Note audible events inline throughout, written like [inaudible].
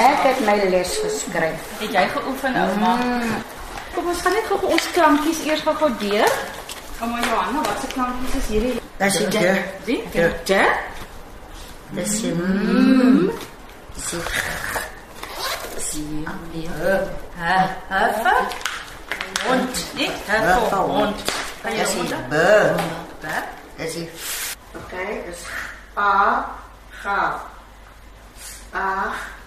Ek het my les geskryf. Het jy geoefen, ouma? Kom ons gaan net gou ons klankies eers gou deur. Ouma Johanna, wat se klankies is hierdie? Dis die de. Die? De. De? Dis die mm. Dis die Sie. Ha, ha, Hond, nee, ha, hond. Kan jy Dis die hond? b. Wat? Dis die Okay, dis a ga. A sa.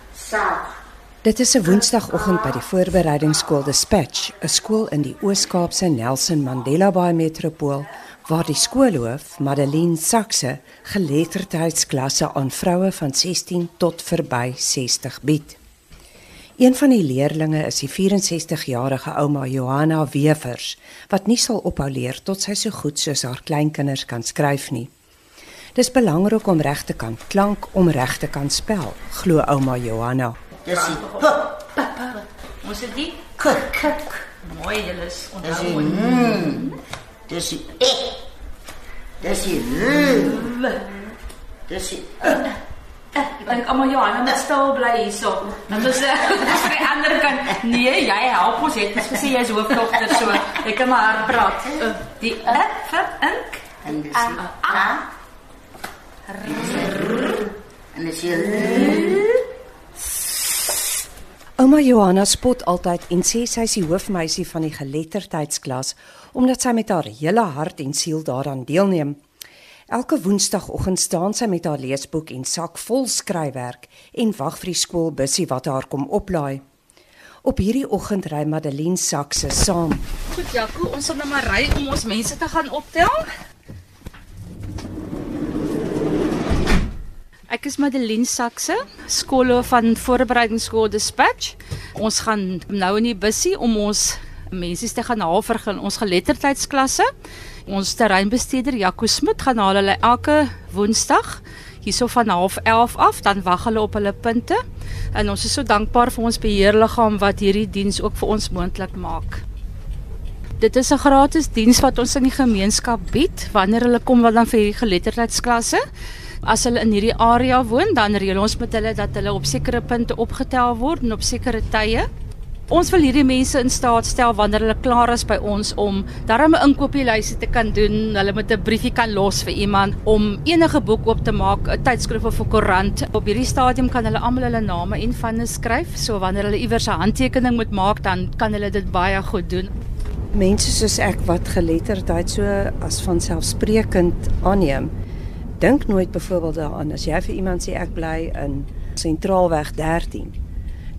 Dit is 'n Woensdagoggend by die voorbereidingsskool Dispatch, 'n skool in die Oos-Kaapse Nelson Mandela Bay metropool waar die skoolhoof, Madeline Saxe, geletterdheidsklasse aan vroue van 16 tot verby 60 bied. Een van die leerdlinge is die 64-jarige ouma Johanna Wevers, wat nie sal ophou leer tot sy so goed soos haar kleinkinders kan skryf nie. Dis belangrik om reg te kan klank om reg te kan spel, glo ouma Johanna. Dis p. Ons het die K. kik. Mooi, julle is Dis die onthou. mm. Dis die e. Dis die l. Dis die e. En ouma Johanna moet stil bly hierso. Want ons eh, ons vir die ander kant. Nee, jy help ons het ons gesê jy's hoofdogter so. Ek kan maar hard praat. Uh, Die uh, vir ink. en dis die a. En die l. Ouma Johanna spot altyd en sê sy is die hoofmeisie van die geletterdheidsklas omdat sy met haar hele hart en siel daaraan deelneem. Elke woensdagoggend staan sy met haar leesboek en sak vol skryfwerk en wag vir die skoolbussie wat haar kom oplaai. Op hierdie oggend ry Madeline Saxe saam. Goed Jaco, ons sal nou maar ry om ons mense te gaan optel. Ek is Madeline Saxe, skoolhoof van voorbereidingsskool Dispatch. Ons gaan nou in die bussie om ons mense te gaan vir gaan- ons geletterdheidsklasse. Ons terreinbesteder Jaco Smit gaan haal hulle elke Woensdag hierso van 11:30 af, dan wag hulle op hulle punte. En ons is so dankbaar vir ons beheerliggaam wat hierdie diens ook vir ons moontlik maak. Dit is 'n gratis diens wat ons in die gemeenskap bied wanneer hulle kom wat dan vir hierdie geletterdheidsklasse. As hulle in hierdie area woon, dan reël ons met hulle dat hulle op sekere punte opgetel word en op sekere tye. Ons wil hierdie mense in staat stel wanneer hulle klaar is by ons om darm 'n inkopieslysie te kan doen, hulle met 'n briefie kan los vir iemand om enige boek oop te maak, 'n tydskrif of 'n koerant. Op hierdie stadium kan hulle almal hulle name en vanne skryf, so wanneer hulle iewers 'n handtekening moet maak, dan kan hulle dit baie goed doen. Mense soos ek wat geletterdheid so as vanselfsprekend aanneem, dink nooit byvoorbeeld daaraan as jy vir iemand sê ek bly in Sentraalweg 13,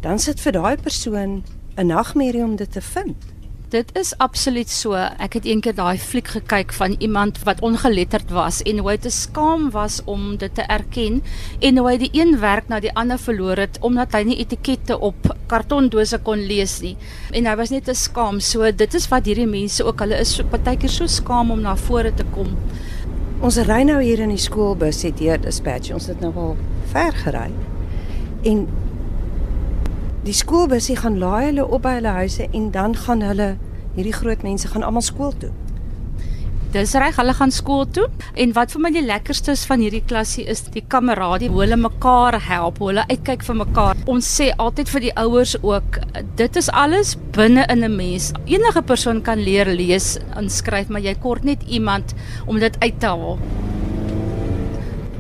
dan sit vir daai persoon 'n nagmerrie om dit te vind. Dit is absoluut so. Ek het eendag daai fliek gekyk van iemand wat ongeletterd was en hoe hy te skaam was om dit te erken en hoe hy die een werk na die ander verloor het omdat hy nie etikette op kartondose kon lees nie. En hy was net te skaam. So dit is wat hierdie mense ook, hulle is so partykeer so skaam om na vore te kom. Ons ry nou hier in die skoolbus het hier dispatch. Ons het nou al ver gery. En die skoolbusie gaan laai hulle op by hulle huise en dan gaan hulle hierdie groot mense gaan almal skool toe. Dis reg, hulle gaan skool toe en wat vir my die lekkerste is van hierdie klasie is die kameradie, hoe hulle mekaar help, hoe hulle uitkyk vir mekaar. Ons sê altyd vir die ouers ook, dit is alles binne in 'n mens. Enige persoon kan leer lees en skryf, maar jy kort net iemand om dit uit te haal.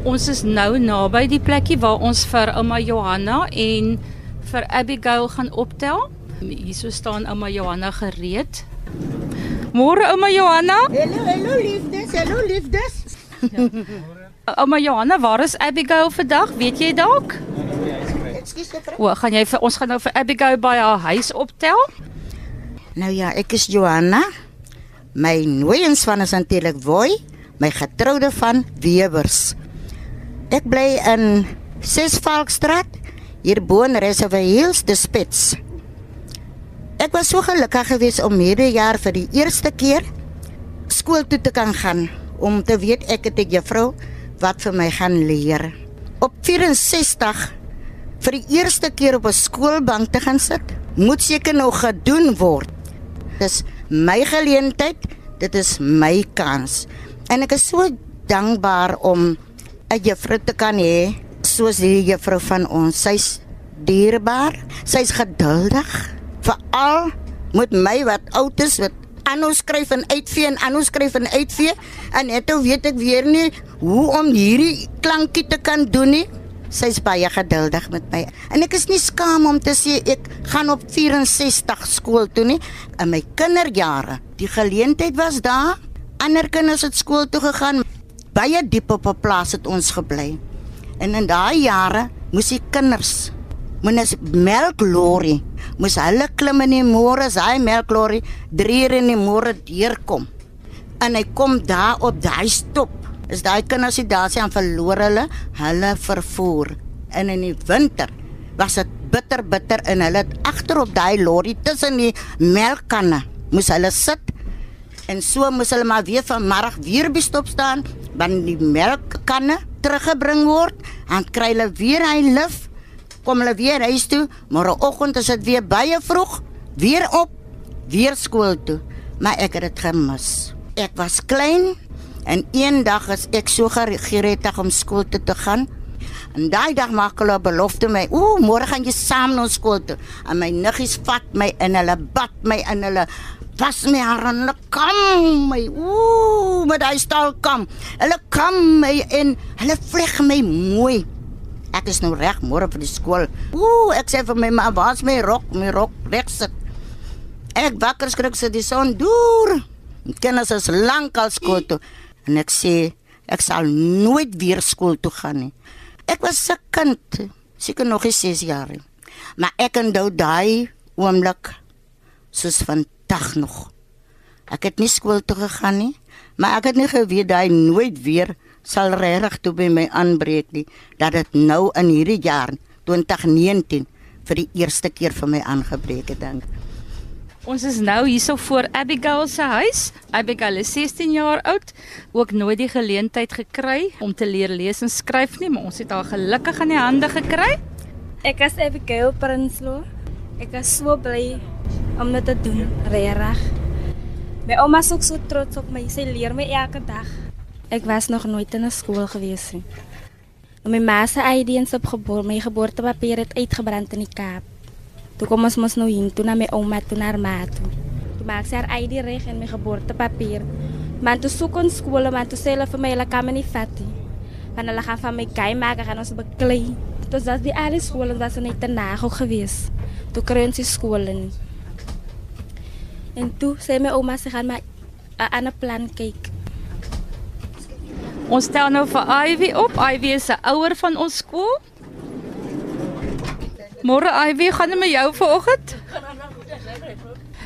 Ons is nou naby die plekkie waar ons vir ouma Johanna en vir Abigail gaan optel. Hierso staan ouma Johanna gereed. Môre ouma Johanna. Hallo, hallo liefdes, hallo liefdes. [laughs] Ouma Johanna, waar is Abigail vandag? Weet jy dalk? O, gaan jy vir ons gaan nou vir Abigail by haar huis optel? Nou ja, ek is Johanna. My nooiens van is natuurlik Woy, my getroude van Webers. Ek bly in 6 Valkstraat, hier bo in Reservoir Hills, die Spits. Ek was so gelukkig geweest om hierdie jaar vir die eerste keer skool toe te kan gaan om te weet ek het 'n juffrou wat vir my gaan leer. Op 64 vir die eerste keer op 'n skoolbank te gaan sit, moet seker nou gedoen word. Dis my geleentheid, dit is my kans. En ek is so dankbaar om 'n juffrou te kan hê soos hierdie juffrou van ons. Sy's dierbaar. Sy's geduldig. Veral met my wat oud is wat aanhou skryf en uitvee en aanhou skryf en uitvee en net nou weet ek weer nie hoe om hierdie klankie te kan doen nie. Sy's baie geduldig met my. En ek is nie skaam om te sê ek gaan op 64 skool toe nie in my kinderjare. Die geleentheid was daar. Ander kinders het skool toe gegaan. Baie diep op 'n plaas het ons gebly. En in daai jare moes die kinders moes melklorry moes hulle klim in die môre as hy melklorry 3 uur in die môre deurkom. En hy kom daar op daai stop. Is daai kinders wat daar sien verloor hulle hulle vervoer. En in die winter was dit bitter bitter en hulle agter op daai lorry tussen die melkkanne moes hulle sit en so moes hulle maar weer van middag weer by stop staan want die melkkanne teruggebring word en kry hulle weer hy lif kom hulle weer huis toe môreoggend is dit weer baie vroeg. Weer op weer skool toe. Maar ek het dit gemis. Ek was klein en eendag is ek so gereed om skool toe te gaan. En daai dag maak hulle belofte my, ooh, môre gaan jy saam na skool toe. En my niggies vat my in hulle bad my in hulle. Was my haar en hulle kom my. Ooh met daai stal kom hulle kom my en hulle vleg my mooi ek is nou reg môre vir die skool. Ooh ek sê vir my ma was my rok? My rok reg sit. Ek wakker skrik sit die son deur kennis is lank al skool toe. En ek sê ek sal nooit weer skool toe gaan nie. Ek was se kind seker nog 6 jaar maar ek onthou daai oomblik soos van dag nog. Ek het nie skool toe gegaan nie, maar ek het nie geweet hy nooit weer sal regtig toe by my aanbreek nie dat dit nou in hierdie jaar 2019 vir die eerste keer vir my aangebreek het dink. Ons is nou hierso voor Abigail se huis. Abigail is 16 jaar oud, ook nooit die geleentheid gekry om te leer lees en skryf nie, maar ons het haar gelukkig aan die hande gekry. Ek is Abigail Prinsloo. Ek is so bly om dit te doen, regtig. My ouma is ook so trots op my. Sy leer my elke dag. Ek was nog nooit in 'n skool gewees nie. My ma se ID en sy geboorte, my geboortepapier het uitgebrand in die Kaap. Toe kom ons mos nou hier toe na my ouma toe na haar ma toe. Toe maak sy haar ID reg en my geboortepapier. Maar toe soek ons skole, maar toe sê hulle vir my hulle kan my nie vat nie. Want hulle gaan van my kei maak en ons beklei. Toe was die alle skole was net te nagel geweest. Toe kry ons die skole nie. En toe sê my ouma sy gaan maar 'n ander plan kyk. Ons stel nou vir Ivy op. Ivy is 'n ouer van ons skool. Môre Ivy, gaan dit met jou vanoggend?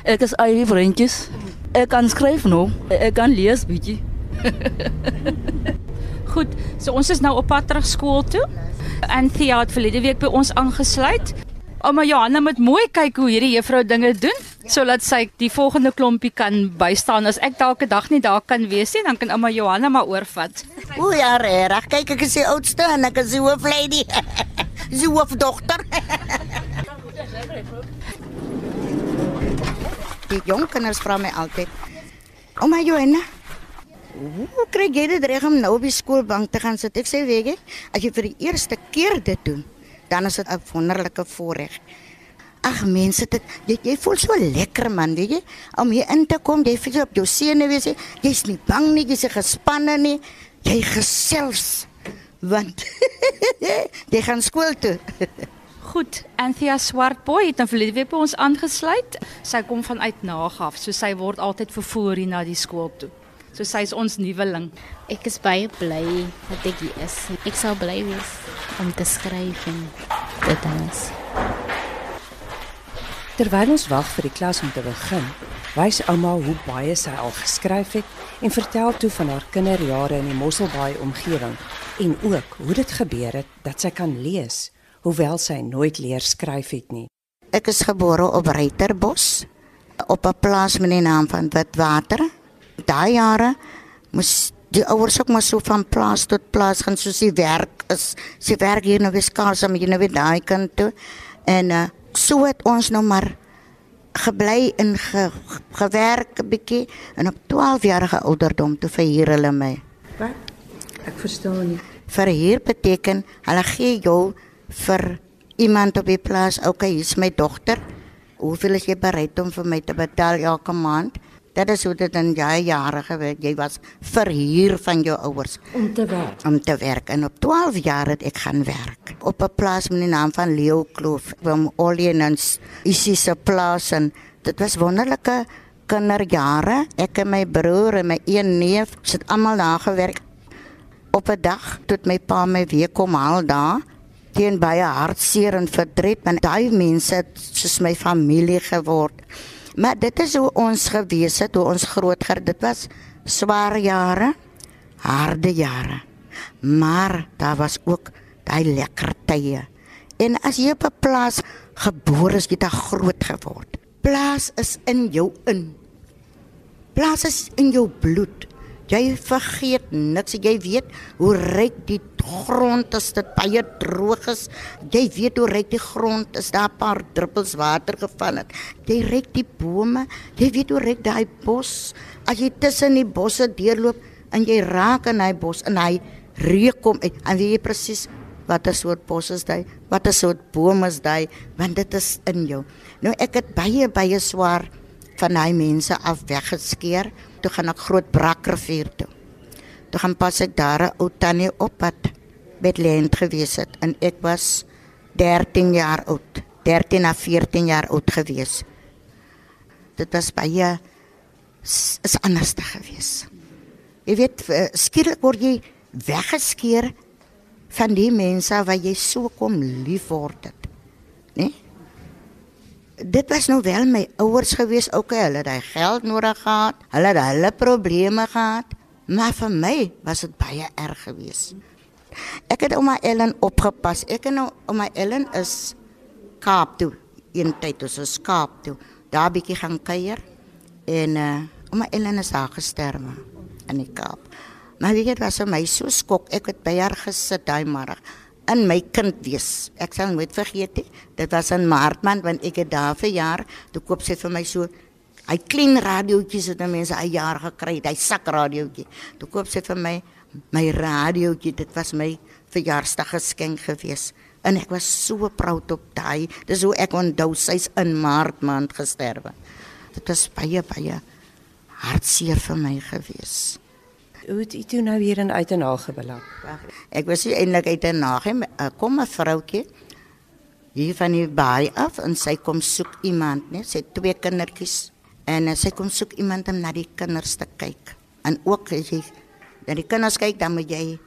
Ek is Ivy vriendjies. Ek kan skryf nou. Ek kan lees bietjie. [laughs] Goed, so ons is nou op pad terug skool toe. Anthea het verlede week by ons aangesluit. Ouma Johanna moet mooi kyk hoe hierdie juffrou dinge doen sodat sy die volgende klompie kan bystaan. As ek dalk 'n dag nie daar kan wees nie, dan kan ouma Johanna maar oorvat. O ja, reg. Kyk, ek is die oudste en ek is die hooflady. [laughs] Die hoofdogter. [laughs] die jong kinders vra my altyd: "Ouma Johanna, hoe kry jy dit reg om nou op die skoolbank te gaan sit?" Ek sê, "Weet jy, as jy vir die eerste keer dit doen, dan is dit 'n wonderlike voorreg." Ag mense, dit jy, jy voel so lekker man, weet jy? Om hier in te kom, jy voel op jou senuwees, jy's nie bang nie, jy's gespanne nie. Jy gesels want [laughs] jy gaan skool toe. Goed, Anthea Swartboy het nou verlede week by ons aangesluit. Sy kom vanuit Nagaf, so sy word altyd vervoer hier na die skool toe. So sy is ons nuweling. Ek is baie bly dat ek hier is. Ek sou bly wees om te skryf en dit alles. Terwyl ons wag vir die klas om te begin, wys ouma hoe baie sy al geskryf het en vertel toe van haar kinderjare in die Mosselbaai omgewing en ook hoe dit gebeur het dat sy kan lees, hoewel sy nooit leer skryf het nie. Ek is gebore op Reiterbos op 'n plaas met die naam van Witwater. Daai jare moes die ouers ook maar so van plaas tot plaas gaan soos die werk is. Sy werk hier nou beskaars om hier nou weer daai kant toe en uh, so het ons nou maar gebly in ge, gewerk 'n bietjie en op 12 jarige ouderdom toe verhuur hulle my. Wat? Ek verstaan nie. Verhuur beteken hulle gee jou vir iemand op die plaas, okay, hier's my dogter. Hoeveel is jy bereid om vir my te betaal elke maand? Dit is hoe dit in jare jare gewerk. Jy was verhuur van jou ouers Om te werk. om te werk. En op 12 jaar het ek gaan werk. Op 'n plaas met die naam van Leo Kloof van Olienens isie se plaas en dit was wonderlike kinderjare. Ek en my broer en my een neef het almal daar gewerk. Op 'n dag toe my pa my weer kom haal daar teen baie hartseer en verdriet want daai mense het soos my familie geword maar dit is hoe ons gewees het hoe ons groot geword dit was swaar jare harde jare. Maar daar was ook daai lekker tye. En as jy op 'n plaas gebore is, jy het groot geword. Plaas is in jou in. Plaas is in jou bloed. Jy vergeet niks. Jy weet hoe ryk die grond is, dit baie droog is. Jy weet hoe ryk die grond is, daar 'n paar druppels water geval het. Jy ryk die bome. Jy weet hoe ryk daai bos. As jy tussen die bosse deurloop en jy raak in hy bos en hy reuk kom uit, en weet jy presies watter soort bos is dit, watter soort bome is dit, want dit is in jou. Nou ek het baie baie swaar van daai mense af weggeskeer. Toe gaan ek groot Brakrivier toe. Toe gaan pas ek daar 'n ou tannie op wat Bethlehem gewees het en ek was 13 jaar oud. 13 na 14 jaar oud gewees. Dit was baie is anders te gewees. Jy weet eh, skielik word jy weggeskeer van die mense wat jy so kom lief word het. Né? Dit was nou wel my ouers gewees, okay, hulle het daai geld nodig gehad, hulle het hulle probleme gehad, maar vir my was dit baie erg gewees. Ek het ouma Ellen opgepas. Ek en nou ouma Ellen is Kaap toe. Een tyd ons was Kaap toe. Daar bietjie gaan kuier en uh ouma Ellen is daar gesterwe in die Kaap. Maar weet jy, dit was vir my so skok. Ek het by haar gesit daai middag in my kind wees. Ek sal nooit vergeet nie. Dit was in Maartman want ek het daar vir jaar toe koop sy vir my so hy klein radiootjies het nou mense 'n jaar gekry, hy sak radiootjie. Toe koop sy vir my my radiootjie. Dit was my verjaarsdag geskenk gewees. En ek was so proud op daai. Dis hoe ek onthou sy's in Maart maand gesterwe. Dit was baie baie hartseer vir my gewees. Hoe het u toe nou hier in Uitenhage beland? Ek was nie eintlik uit 'n nag kom 'n vroutjie hier van die baai af en sy kom soek iemand, né? Sy het twee kindertjies en uh, sy kom soek iemand om na die kinders te kyk. En ook as jy na die kinders kyk, dan moet jy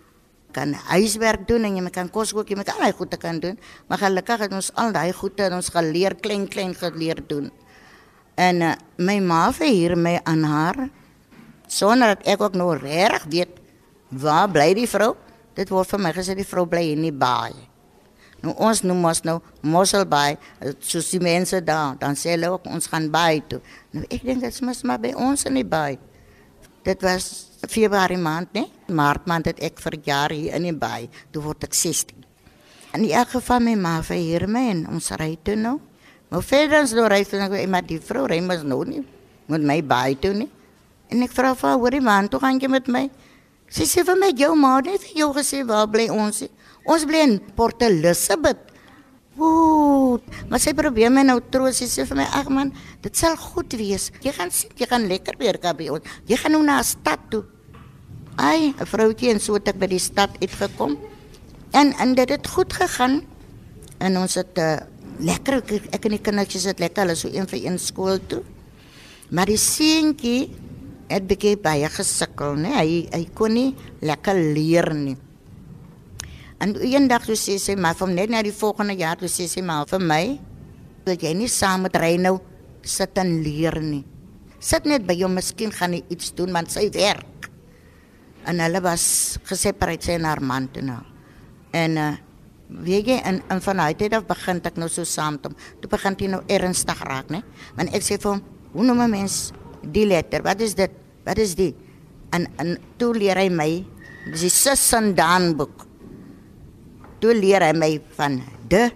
kan huiswerk doen en jy kan kos kook, jy moet al daai goede kan doen. Maar gelukkig het ons al daai goede en ons geleer klein klein geleer doen. En uh, my ma verhuur my aan haar sonder dat ek ook nou reg weet waar bly die vrou? Dit word vir my gesê die vrou bly in die baai. Nou ons noem ons nou Mosselbaai, soos die mense daar, dan sê hulle ook ons gaan baai toe. Nou ek dink dit mos maar by ons in die baai. Dit was Februarie maand, né? Maart maand het ek verjaar hier in die baai. Toe word ek 16. In elk geval my ma verhuur my en ons ry toe nou. Maar verder ons nou ry toe ek maar die vrou ry mos nou nie met my baai toe nie. En ek vra vir haar, hoorie man, toe gaan jy met my? Sy sê vir my, jou ma het vir jou gesê waar bly ons. Ons bly in Port Elizabeth. Ooh, maar sy probeer my nou troos. Sy sê vir my, ag man, dit sal goed wees. Jy gaan sien, jy gaan lekker weer kan by ons. Jy gaan nou na 'n stad toe. Ai, 'n vroutjie en so het ek by die stad uitgekom. En en dit het goed gegaan. En ons het uh, lekker ek, ek en die kindertjies het lekker hulle so een vir een skool toe. Maar die seentjie het bietjie baie gesukkel, né? Hy hy kon nie lekker leer nie. En eendag toe sê sy maar van net na die volgende jaar toe sê sy maar vir my dat jy nie saam met ry nou sit en leer nie. Sit net by jou, miskien gaan jy iets doen want sy werk. En hulle was gesepareer sy en haar man toe nou. En uh weet jy en, en van hy het af begin ek nou so saam met hom. Toe begin hy nou ernstig raak, né? Want ek sê vir hom, hoe noem 'n mens die letter? Wat is dit? Wat is dit? En en toe leer hy my, dis die Sissendaan boek. Toe leer hy my van de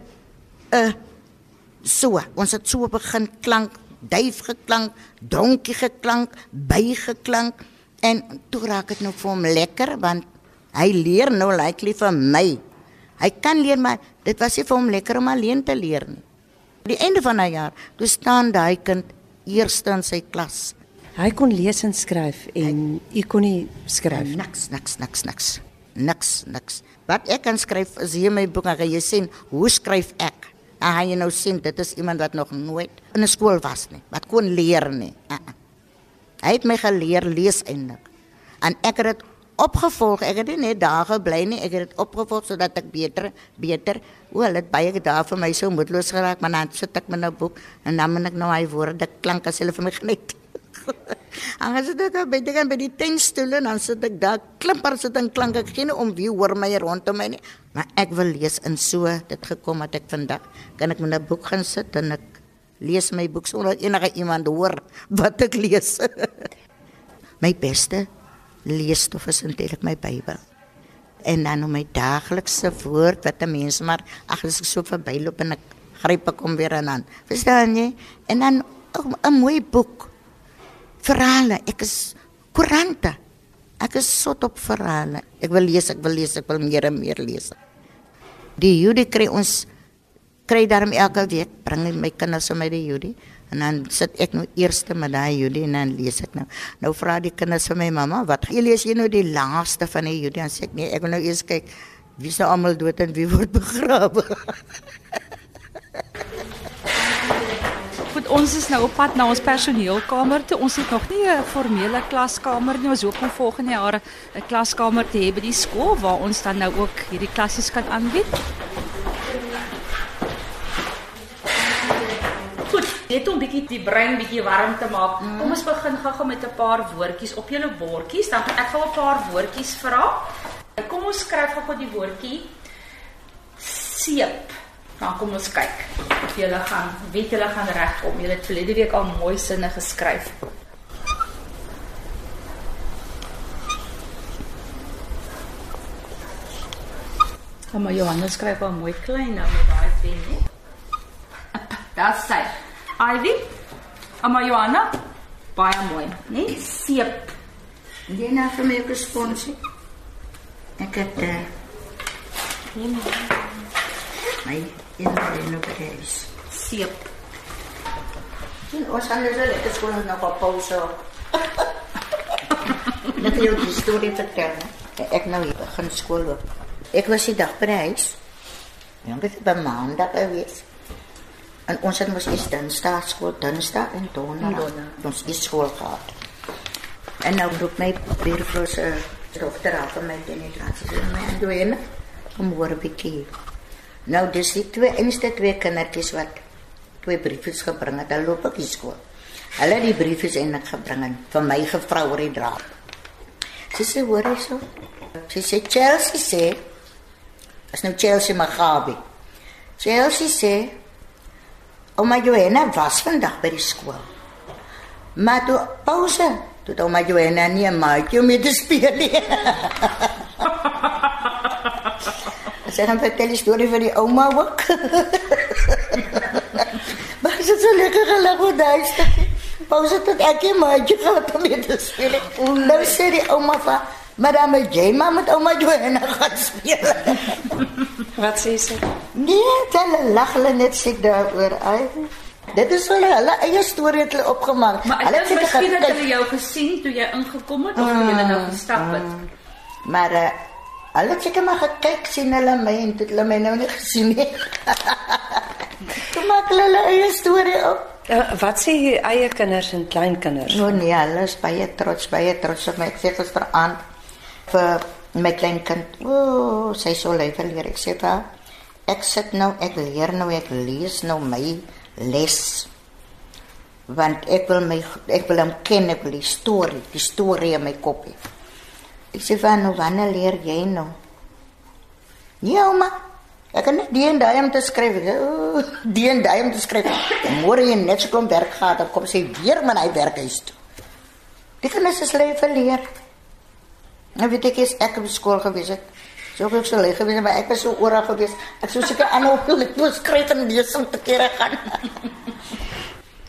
e so. Ons het so begin klank, duif geklank, donkie geklank, by geklank en toe raak dit nou vir hom lekker want hy leer nou likely vir my Hy kan leer, maar dit was nie vir hom lekker om alleen te leer nie. Die einde van 'n jaar, toe staan daai kind eerste in sy klas. Hy kon lees en skryf en u kon nie skryf. Niks, niks, niks, niks. Niks, niks. Wat ek kan skryf is hier my boek, en jy sien hoe skryf ek? En hy nou sien dit is iemand wat nog nooit in 'n skool was nie, wat kon leer nie. Uh -uh. Hy het my geleer lees eintlik. En ek het dit opgevolg. Ek het nie net daar gebly nie, ek het dit opgevolg sodat ek beter beter o, hulle het baie daar vir my so moedeloos geraak, maar dan sit ek met 'n boek en dan moet ek nou hy woorde klank as hulle vir my [laughs] geniet. [laughs] En as ek by die by die tenstoele dan sit ek daar klimper sit en klank. Ek geen om wie hoor my rondom my nie maar ek wil lees in so dit gekom dat ek vandag. Kan ek met 'n boek gaan sit en ek lees my boek sonder enige iemand hoor wat ek lees? [laughs] My beste leesstof is eintlik my Bybel. En dan om my daaglikse woord wat 'n mens maar ag as ek so verbyloop en ek gryp ek hom weer aan verstaan jy? En dan 'n mooi boek verhale. Ek is koerante. Ek is sot op verhale. Ek wil lees, ek wil lees, ek wil meer en meer lees. Die Judy kry ons kry daarom elke week bring my kinders vir my die Judy en dan sit ek nou eerste met daai Judy en dan lees ek nou. Nou vra die kinders vir my mamma, wat jy lees jy nou die laaste van die Judy? Dan sê ek nee, ek wil nou eers kyk wie se almal dood en wie word begrawe. [laughs] Goed, ons is nou op pad na ons personeelkamer toe. Ons het nog nie 'n formele klaskamer nie. Ons hoop om volgende jaar 'n klaskamer te hê by die skool waar ons dan nou ook hierdie klassies kan aanbied. Goed, net om bietjie die brein bietjie warm te maak. Mm. Kom ons begin gou-gou met 'n paar woordjies op julle bordjies. Dan ek gaan 'n paar woordjies vra. Kom ons skryf gou-gou die woordjie seep. Nou kom ons kyk julle gaan weet julle gaan regkom. Julle het verlede week al mooi sinne geskryf. Kom maar Johannes skryf al mooi klein nou met daai pen hè. Daar's sy. Ivy. Amma Johanna. Baie mooi, né? Seep. Jy nou vir my 'n sponsie. Ek het uh, my in [laughs] die huis. Seep. En ons gaan dus lekker skool nog op pauze. Net jou die storie vertel. hè. Ek nou hier begin skool loop. Ek was die dag by die huis. Ja, dit by maandag gewees. En ons het mos eers Dinsdag skool, Dinsdag en Donderdag. Ons is skool gehad. En nou roep my buurvrou se dogter af van my penetrasie. Sy sê my Andoene, kom hoor 'n bietjie. Nou dis die twee enigste twee kindertjies wat twee briefies gebring het. Hulle loop op die skool. Hulle het die briefies eintlik gebring en vir my gevra oor die draad. Sy sê hoor jy so? Sy sê Chelsea sê is nou Chelsea Magabi. Chelsea sê Ouma Joanna was vandag by die skool. Maar toe pause, toe ouma Joanna nie 'n maatjie om mee te speel nie. [laughs] Sy [laughs] gaan vertel die storie vir die ouma ook. maar sy het so lekker gelag oor daai stukkie. Pause tot ek nie maatjie gehad om mee te speel. nie. Nou sê die ouma van Madame Jema met ouma Joanna gaan speel. [laughs] Wat sê sy? Nee, hulle lag hulle net sê daaroor. Ai. Dit is hulle hulle eie storie het hulle opgemaak. Maar ek hulle dink het miskien het gekyk- hulle jou gesien toe jy ingekom het of toe jy nou gestap het. Maar uh, hulle het seker maar gekyk sien hulle my en toe het hulle my nou nie gesien nie. [laughs] Toe maak hulle hulle eie storie op. Uh, wat sê jy eie kinders en kleinkinders? Nou nee, hulle is baie trots, baie trots op my. Ek sê gisteraand vir my kleinkind, o, oh, sy so lekker leer. Ek sê vir haar, ek sit nou, ek leer nou, ek lees nou my les. Want ek wil my ek wil hom ken, ek wil die storie, die storie in my kop hê. Ek sê vir haar, nou wanneer leer jy nou? Ja, ma. Ek kan net die en daai om te skryf. Ek sê, "O, Die en daai om te skryf. Môre jy net so kom werk gehad, dan kom sy weer met hy werkhuis toe. Die kinders is lui verleer. Nou weet ek is ek op skool gewees het. So ek so lui gewees, maar ek was so oral gewees. Ek sou seker aanhou wil ek moes skryf en lees om te kere gaan. [laughs]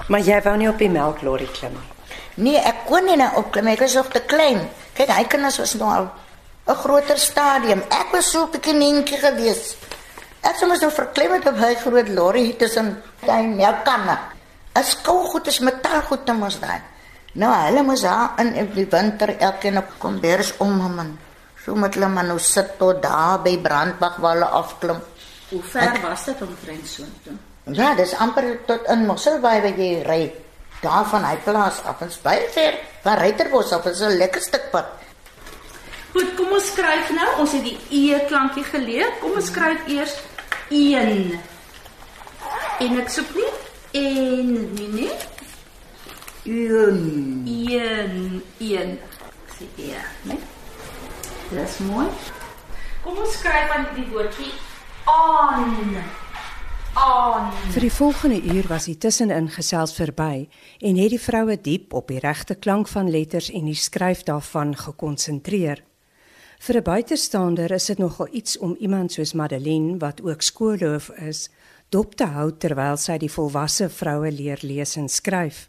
Maar jy wou nie op die melklorry klim nie. Nee, ek kon nie nou opklim. Ek was nog te klein. Kyk, hy kinders was nou al 'n groter stadium. Ek was so 'n bietjie nentjie gewees. Ek sou mos nou verklem het op hy groot lorry tussen daai melkkanne. 'n Skougoed is metaalgoed te mos daai. Nou hulle moes daar in in die winter elkeen op kombers om man. So met hulle man nou sit tot daar by brandwag waar hulle afklim. Hoe ver was dit omtrent so toe? Ja, dis amper tot in Mosselbaai waar jy ry. Daar van hy plaas af en baie ver. Van Ruiterbos af is 'n lekker stuk pad. Goed, kom ons skryf nou. Ons het die e klankie geleer. Kom ons skryf eers 1. En ek soek nie en nie nie. Een. 1 1. Sê ja, né? Dis mooi. Kom ons skryf aan die woordjie aan. Aan. Vir die volgende uur was die tussenin gesels verby en het die vroue diep op die regte klank van letters en die skryf daarvan gekonsentreer. Vir 'n buitestander is dit nogal iets om iemand soos Madeleine wat ook skoolhoof is, dop te hou terwyl sy die volwasse vroue leer lees en skryf.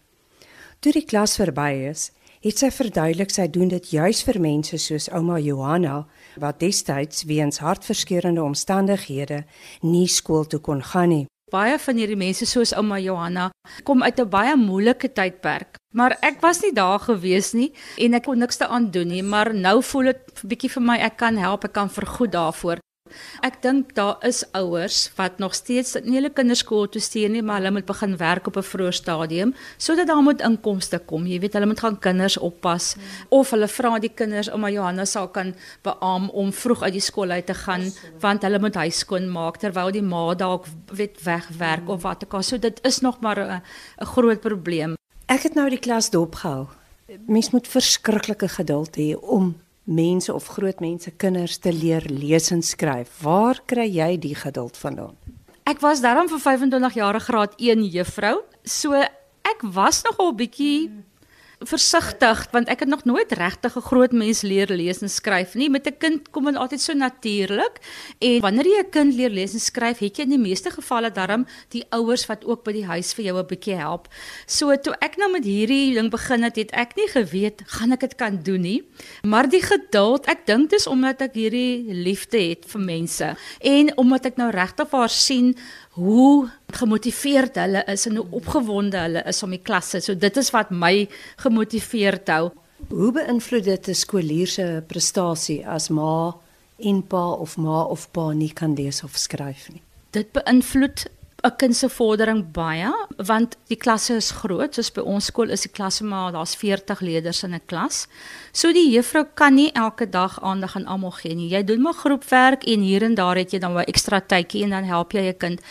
Toe die klas verby is, het sy verduidelik sy doen dit juis vir mense soos ouma Johanna wat destyds weens hartverskeurende omstandighede nie skool toe kon gaan nie. Baie van hierdie mense soos ouma Johanna kom uit 'n baie moeilike tydperk. Maar ek was nie daar gewees nie en ek kon niks daaraan doen nie, maar nou voel dit 'n bietjie vir my ek kan help, ek kan vergoed daarvoor. Ek dink daar is ouers wat nog steeds nie hulle kinders skool toe stuur nie, maar hulle moet begin werk op 'n vroeë stadium sodat daar moet inkomste kom. Jy weet, hulle moet gaan kinders oppas hmm. of hulle vra die kinders ouma Johanna sal kan beam om vroeg uit die skool uit te gaan want hulle moet huis skoon maak terwyl die ma dalk weet wegwerk hmm. of wat ook al. So dit is nog maar 'n groot probleem. Ek het nou die klas dopgehou. Mens moet verskriklike geduld hê om mense of groot mense kinders te leer lees en skryf. Waar kry jy die geduld vandaan? Ek was daarom vir 25 jaar graad 1 juffrou. So ek was nogal bietjie versigtig want ek het nog nooit regtig 'n groot mens leer lees en skryf nie. Met 'n kind kom dit altyd so natuurlik. En wanneer jy 'n kind leer lees en skryf, het jy in die meeste gevalle darm die ouers wat ook by die huis vir jou 'n bietjie help. So toe ek nou met hierdie ding begin het, het ek nie geweet gaan ek dit kan doen nie. Maar die geduld, ek dink dis omdat ek hierdie liefde het vir mense en omdat ek nou regtig vir haar sien hoe gemotiveerd hulle is en hoe opgewonde hulle is om die klasse. So dit is wat my gemotiveerd hou. Hoe beïnvloed dit 'n skoolier se prestasie as ma en pa of ma of pa nie kan lees of skryf nie? Dit beïnvloed 'n kind se vordering baie want die klasse is groot. Soos by ons skool is die klasse maar daar's 40 leerders in 'n klas. So die juffrou kan nie elke dag aandag aan almal gee nie. Jy doen maar groepwerk en hier en daar het jy dan 'n ekstra tydjie en dan help jy 'n kind.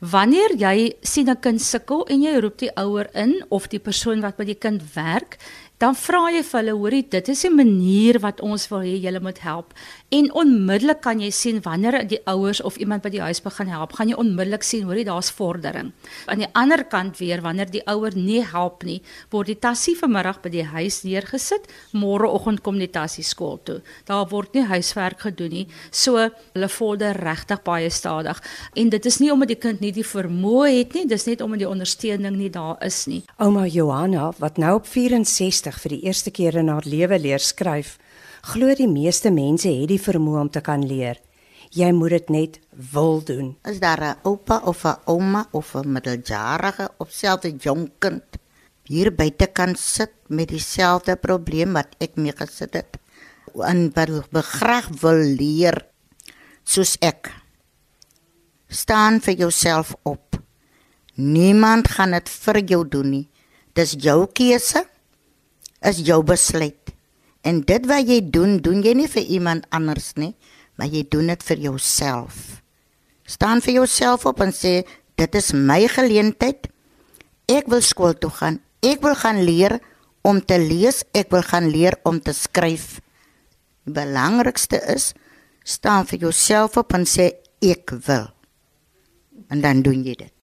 Wanneer jy sien 'n kind sukkel en jy roep die ouer in of die persoon wat by die kind werk, dan vra jy vir hulle, hoorie, dit is 'n manier wat ons wil hê julle moet help. En onmiddellik kan jy sien wanneer die ouers of iemand by die huis begin help, gaan jy onmiddellik sien hoorie daar's vordering. Aan die ander kant weer wanneer die ouer nie help nie, word die tassie vanmiddag by die huis neergesit, môreoggend kom die tassie skool toe. Daar word nie huiswerk gedoen nie. So hulle vorder regtig baie stadig. En dit is nie omdat die kind nie die vermoë het nie, dis net omdat die ondersteuning nie daar is nie. Ouma Johanna wat nou op 64 vir die eerste keer in haar lewe leer skryf, glo die meeste mense het die vermoë om te kan leer. Jy moet dit net wil doen. Is daar 'n oupa of 'n ouma of 'n middeljarige of selfs 'n jong kind hier buite kan sit met dieselfde probleem wat ek mee gesit het en begraag wil leer soos ek. Staan vir jouself op. Niemand gaan dit vir jou doen nie. Dis jou keuse. Is jou besluit. En dit wat jy doen, doen jy nie vir iemand anders nie, maar jy doen dit vir jouself. Staan vir jouself op en sê dit is my geleentheid. Ek wil skool toe gaan. Ek wil gaan leer om te lees, ek wil gaan leer om te skryf. Die belangrikste is staan vir jouself op en sê ek wil. En dan doen jy dit.